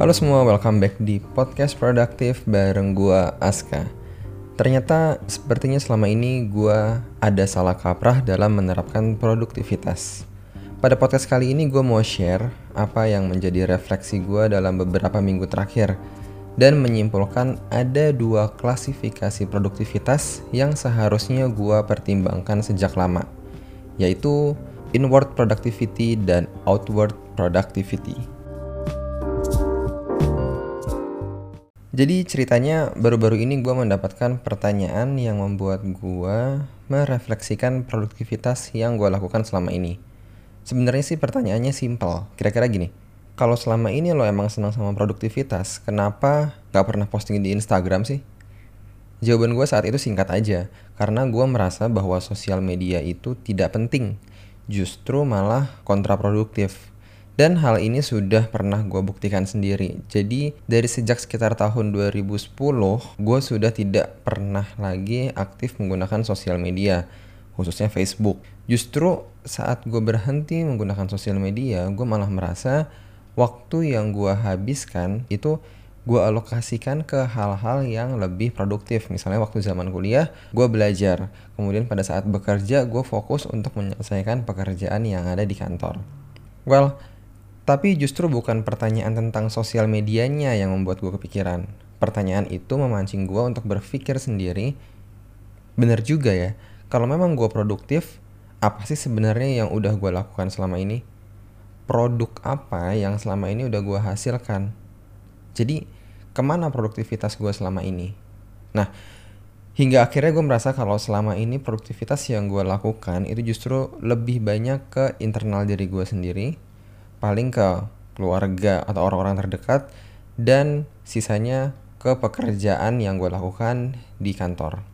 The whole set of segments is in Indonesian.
Halo semua, welcome back di podcast produktif bareng gua Aska. Ternyata sepertinya selama ini gua ada salah kaprah dalam menerapkan produktivitas. Pada podcast kali ini gue mau share apa yang menjadi refleksi gue dalam beberapa minggu terakhir dan menyimpulkan ada dua klasifikasi produktivitas yang seharusnya gue pertimbangkan sejak lama, yaitu inward productivity dan outward productivity. Jadi ceritanya baru-baru ini gue mendapatkan pertanyaan yang membuat gue merefleksikan produktivitas yang gue lakukan selama ini. Sebenarnya sih pertanyaannya simpel. Kira-kira gini, kalau selama ini lo emang senang sama produktivitas, kenapa gak pernah posting di Instagram sih? Jawaban gue saat itu singkat aja, karena gue merasa bahwa sosial media itu tidak penting, justru malah kontraproduktif. Dan hal ini sudah pernah gue buktikan sendiri. Jadi dari sejak sekitar tahun 2010, gue sudah tidak pernah lagi aktif menggunakan sosial media khususnya Facebook. Justru saat gue berhenti menggunakan sosial media, gue malah merasa waktu yang gue habiskan itu gue alokasikan ke hal-hal yang lebih produktif. Misalnya waktu zaman kuliah, gue belajar. Kemudian pada saat bekerja, gue fokus untuk menyelesaikan pekerjaan yang ada di kantor. Well, tapi justru bukan pertanyaan tentang sosial medianya yang membuat gue kepikiran. Pertanyaan itu memancing gue untuk berpikir sendiri. Bener juga ya, kalau memang gue produktif, apa sih sebenarnya yang udah gue lakukan selama ini? Produk apa yang selama ini udah gue hasilkan? Jadi, ke mana produktivitas gue selama ini? Nah, hingga akhirnya gue merasa kalau selama ini produktivitas yang gue lakukan itu justru lebih banyak ke internal diri gue sendiri, paling ke keluarga atau orang-orang terdekat, dan sisanya ke pekerjaan yang gue lakukan di kantor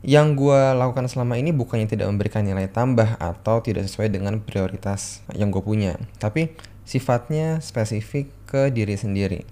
yang gue lakukan selama ini bukannya tidak memberikan nilai tambah atau tidak sesuai dengan prioritas yang gue punya, tapi sifatnya spesifik ke diri sendiri.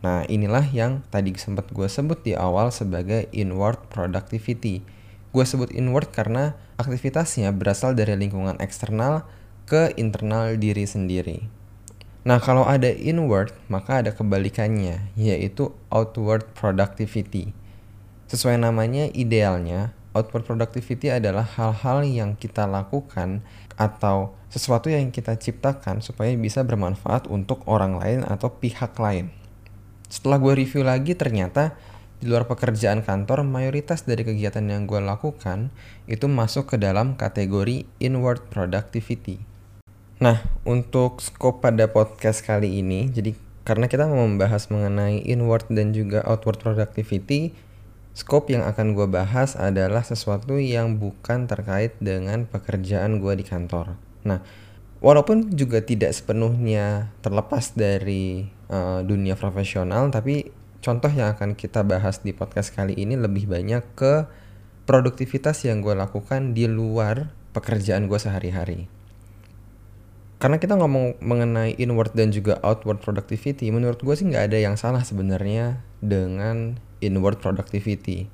Nah, inilah yang tadi sempat gue sebut di awal sebagai inward productivity. Gue sebut inward karena aktivitasnya berasal dari lingkungan eksternal ke internal diri sendiri. Nah, kalau ada inward, maka ada kebalikannya, yaitu outward productivity. Sesuai namanya, idealnya output productivity adalah hal-hal yang kita lakukan atau sesuatu yang kita ciptakan supaya bisa bermanfaat untuk orang lain atau pihak lain. Setelah gue review lagi, ternyata di luar pekerjaan kantor, mayoritas dari kegiatan yang gue lakukan itu masuk ke dalam kategori inward productivity. Nah, untuk scope pada podcast kali ini, jadi karena kita mau membahas mengenai inward dan juga outward productivity, Scope yang akan gue bahas adalah sesuatu yang bukan terkait dengan pekerjaan gue di kantor. Nah, walaupun juga tidak sepenuhnya terlepas dari uh, dunia profesional, tapi contoh yang akan kita bahas di podcast kali ini lebih banyak ke produktivitas yang gue lakukan di luar pekerjaan gue sehari-hari. Karena kita ngomong mengenai inward dan juga outward productivity, menurut gue sih nggak ada yang salah sebenarnya dengan inward productivity.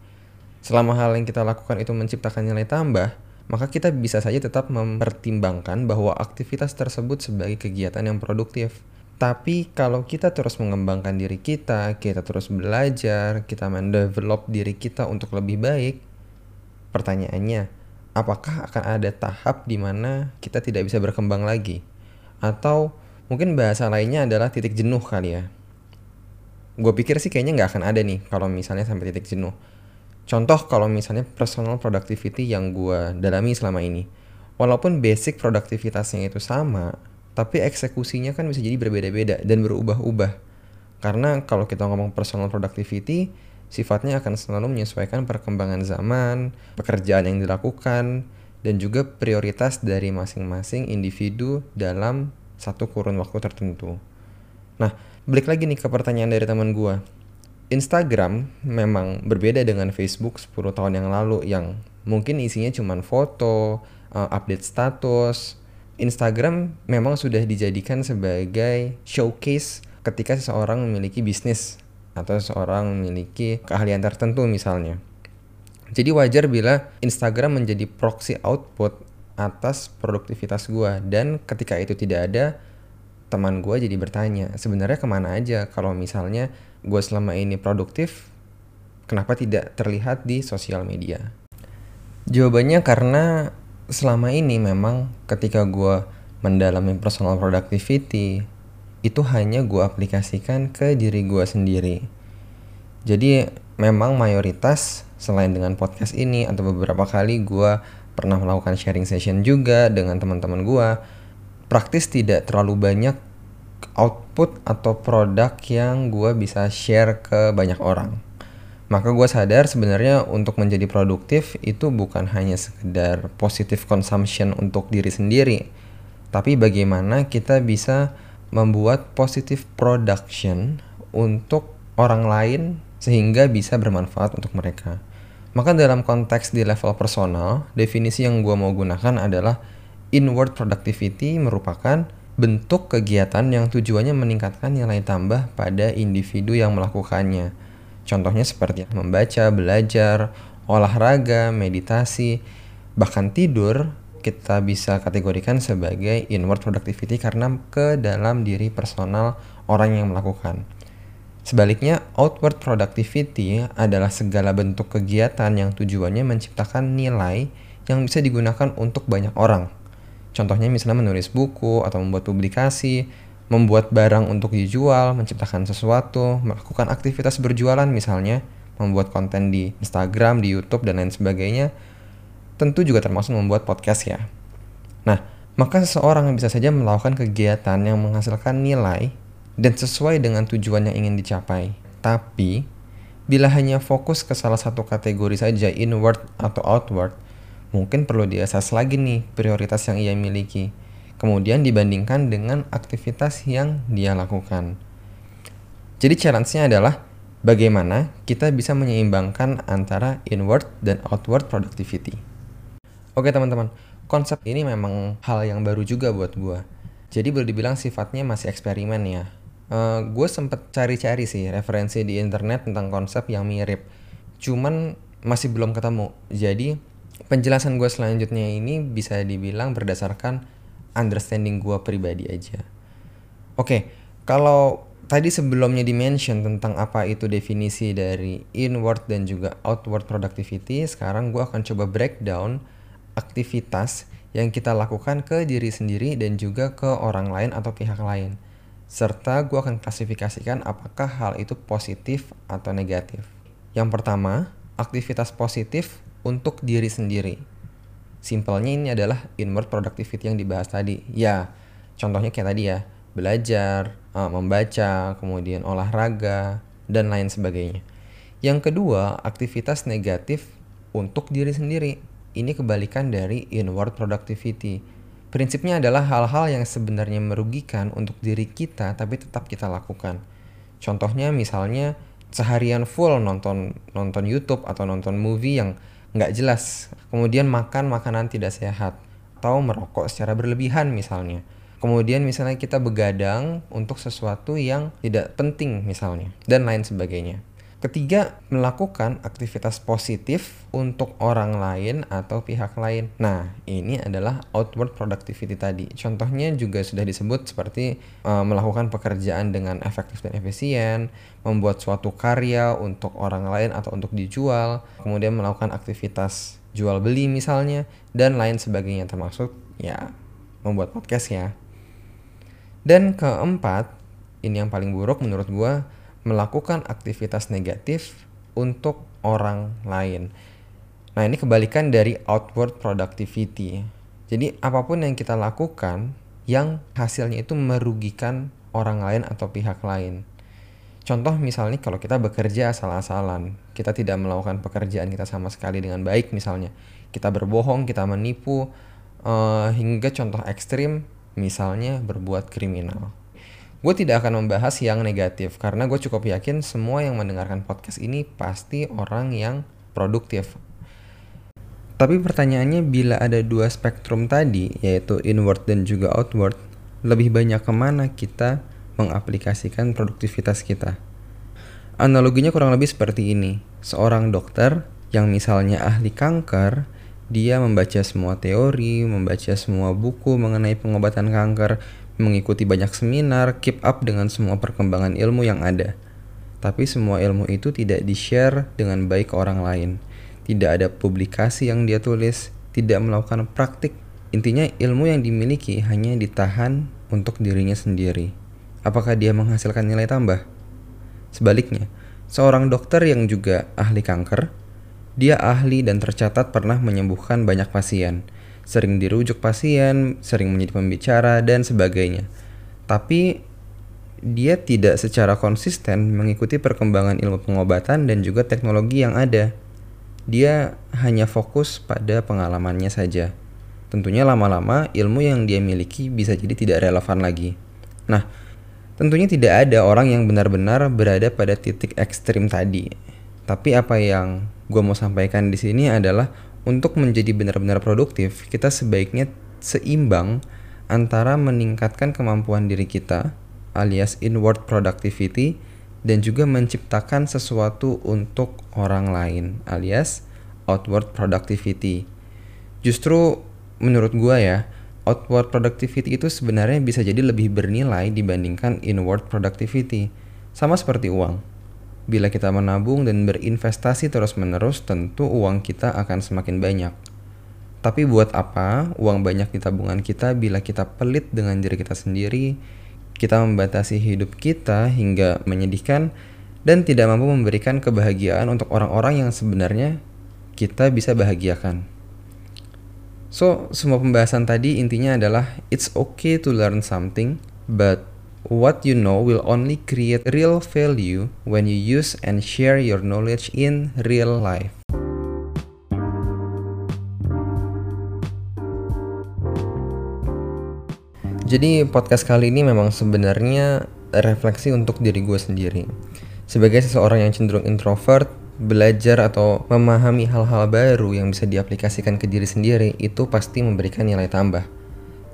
Selama hal yang kita lakukan itu menciptakan nilai tambah, maka kita bisa saja tetap mempertimbangkan bahwa aktivitas tersebut sebagai kegiatan yang produktif. Tapi kalau kita terus mengembangkan diri kita, kita terus belajar, kita mendevelop diri kita untuk lebih baik, pertanyaannya, apakah akan ada tahap di mana kita tidak bisa berkembang lagi? Atau mungkin bahasa lainnya adalah titik jenuh kali ya gue pikir sih kayaknya nggak akan ada nih kalau misalnya sampai titik jenuh. Contoh kalau misalnya personal productivity yang gue dalami selama ini. Walaupun basic produktivitasnya itu sama, tapi eksekusinya kan bisa jadi berbeda-beda dan berubah-ubah. Karena kalau kita ngomong personal productivity, sifatnya akan selalu menyesuaikan perkembangan zaman, pekerjaan yang dilakukan, dan juga prioritas dari masing-masing individu dalam satu kurun waktu tertentu. Nah, balik lagi nih ke pertanyaan dari teman gue. Instagram memang berbeda dengan Facebook 10 tahun yang lalu yang mungkin isinya cuma foto, uh, update status. Instagram memang sudah dijadikan sebagai showcase ketika seseorang memiliki bisnis atau seseorang memiliki keahlian tertentu misalnya. Jadi wajar bila Instagram menjadi proxy output atas produktivitas gue dan ketika itu tidak ada teman gue jadi bertanya, sebenarnya ke mana aja kalau misalnya gue selama ini produktif, kenapa tidak terlihat di sosial media? Jawabannya karena selama ini memang ketika gue mendalami personal productivity, itu hanya gue aplikasikan ke diri gue sendiri. Jadi memang mayoritas selain dengan podcast ini atau beberapa kali gue pernah melakukan sharing session juga dengan teman-teman gue, praktis tidak terlalu banyak output atau produk yang gue bisa share ke banyak orang. Maka gue sadar sebenarnya untuk menjadi produktif itu bukan hanya sekedar positive consumption untuk diri sendiri, tapi bagaimana kita bisa membuat positive production untuk orang lain sehingga bisa bermanfaat untuk mereka. Maka dalam konteks di level personal, definisi yang gue mau gunakan adalah inward productivity merupakan bentuk kegiatan yang tujuannya meningkatkan nilai tambah pada individu yang melakukannya. Contohnya seperti membaca, belajar, olahraga, meditasi, bahkan tidur kita bisa kategorikan sebagai inward productivity karena ke dalam diri personal orang yang melakukan. Sebaliknya, outward productivity adalah segala bentuk kegiatan yang tujuannya menciptakan nilai yang bisa digunakan untuk banyak orang. Contohnya misalnya menulis buku atau membuat publikasi, membuat barang untuk dijual, menciptakan sesuatu, melakukan aktivitas berjualan misalnya, membuat konten di Instagram, di YouTube, dan lain sebagainya, tentu juga termasuk membuat podcast ya. Nah, maka seseorang bisa saja melakukan kegiatan yang menghasilkan nilai dan sesuai dengan tujuan yang ingin dicapai. Tapi, bila hanya fokus ke salah satu kategori saja inward atau outward, mungkin perlu diasas lagi nih prioritas yang ia miliki. Kemudian dibandingkan dengan aktivitas yang dia lakukan. Jadi challenge-nya adalah bagaimana kita bisa menyeimbangkan antara inward dan outward productivity. Oke teman-teman, konsep ini memang hal yang baru juga buat gue. Jadi boleh dibilang sifatnya masih eksperimen ya. Eh, gue sempet cari-cari sih referensi di internet tentang konsep yang mirip. Cuman masih belum ketemu. Jadi penjelasan gue selanjutnya ini bisa dibilang berdasarkan understanding gue pribadi aja. Oke, kalau tadi sebelumnya dimention tentang apa itu definisi dari inward dan juga outward productivity, sekarang gue akan coba breakdown aktivitas yang kita lakukan ke diri sendiri dan juga ke orang lain atau pihak lain. Serta gue akan klasifikasikan apakah hal itu positif atau negatif. Yang pertama, aktivitas positif untuk diri sendiri. Simpelnya ini adalah inward productivity yang dibahas tadi. Ya, contohnya kayak tadi ya, belajar, eh, membaca, kemudian olahraga, dan lain sebagainya. Yang kedua, aktivitas negatif untuk diri sendiri ini kebalikan dari inward productivity. Prinsipnya adalah hal-hal yang sebenarnya merugikan untuk diri kita tapi tetap kita lakukan. Contohnya misalnya seharian full nonton nonton YouTube atau nonton movie yang nggak jelas, kemudian makan makanan tidak sehat atau merokok secara berlebihan misalnya. Kemudian misalnya kita begadang untuk sesuatu yang tidak penting misalnya dan lain sebagainya. Ketiga, melakukan aktivitas positif untuk orang lain atau pihak lain. Nah, ini adalah outward productivity tadi. Contohnya juga sudah disebut seperti uh, melakukan pekerjaan dengan efektif dan efisien, membuat suatu karya untuk orang lain atau untuk dijual, kemudian melakukan aktivitas jual beli misalnya, dan lain sebagainya termasuk ya membuat podcast ya. Dan keempat, ini yang paling buruk menurut gue melakukan aktivitas negatif untuk orang lain. Nah, ini kebalikan dari outward productivity. Jadi, apa pun yang kita lakukan yang hasilnya itu merugikan orang lain atau pihak lain. Contoh misalnya kalau kita bekerja asal-asalan, kita tidak melakukan pekerjaan kita sama sekali dengan baik misalnya. Kita berbohong, kita menipu, uh, hingga contoh ekstrim misalnya berbuat kriminal. Gue tidak akan membahas yang negatif karena gue cukup yakin semua yang mendengarkan podcast ini pasti orang yang produktif. Tapi pertanyaannya bila ada dua spektrum tadi, yaitu inward dan juga outward, lebih banyak ke mana kita mengaplikasikan produktivitas kita? Analoginya kurang lebih seperti ini. Seorang dokter yang misalnya ahli kanker, dia membaca semua teori, membaca semua buku mengenai pengobatan kanker, mengikuti banyak seminar, keep up dengan semua perkembangan ilmu yang ada. Tapi semua ilmu itu tidak di-share dengan baik ke orang lain. Tidak ada publikasi yang dia tulis, tidak melakukan praktik. Intinya ilmu yang dimiliki hanya ditahan untuk dirinya sendiri. Apakah dia menghasilkan nilai tambah? Sebaliknya, seorang dokter yang juga ahli kanker, dia ahli dan tercatat pernah menyembuhkan banyak pasien, sering dirujuk pasien, sering menjadi pembicara, dan sebagainya. Tapi dia tidak secara konsisten mengikuti perkembangan ilmu pengobatan dan juga teknologi yang ada. Dia hanya fokus pada pengalamannya saja. Tentunya lama-lama ilmu yang dia miliki bisa jadi tidak relevan lagi. Nah, tentunya tidak ada orang yang benar-benar berada pada titik ekstrim tadi. Tapi apa yang gue mau sampaikan di sini adalah untuk menjadi benar-benar produktif, kita sebaiknya seimbang antara meningkatkan kemampuan diri kita alias inward productivity dan juga menciptakan sesuatu untuk orang lain alias outward productivity. Justru menurut gue ya, outward productivity itu sebenarnya bisa jadi lebih bernilai dibandingkan inward productivity. Sama seperti uang Bila kita menabung dan berinvestasi terus-menerus, tentu uang kita akan semakin banyak. Tapi buat apa uang banyak di tabungan kita bila kita pelit dengan diri kita sendiri, kita membatasi hidup kita hingga menyedihkan, dan tidak mampu memberikan kebahagiaan untuk orang-orang yang sebenarnya kita bisa bahagiakan. So, semua pembahasan tadi intinya adalah it's okay to learn something, but What you know will only create real value when you use and share your knowledge in real life. Jadi podcast kali ini memang sebenarnya refleksi untuk diri gue sendiri. Sebagai seseorang yang cenderung introvert, belajar atau memahami hal-hal baru yang bisa diaplikasikan ke diri sendiri itu pasti memberikan nilai tambah.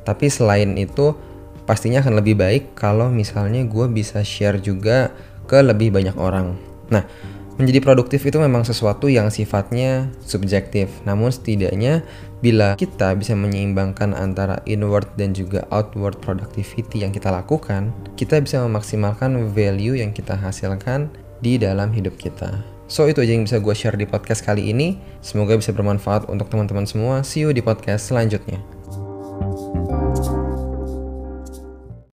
Tapi selain itu, pastinya akan lebih baik kalau misalnya gue bisa share juga ke lebih banyak orang. Nah, menjadi produktif itu memang sesuatu yang sifatnya subjektif. Namun setidaknya bila kita bisa menyeimbangkan antara inward dan juga outward productivity yang kita lakukan, kita bisa memaksimalkan value yang kita hasilkan di dalam hidup kita. So itu aja yang bisa gue share di podcast kali ini. Semoga bisa bermanfaat untuk teman-teman semua. See you di podcast selanjutnya.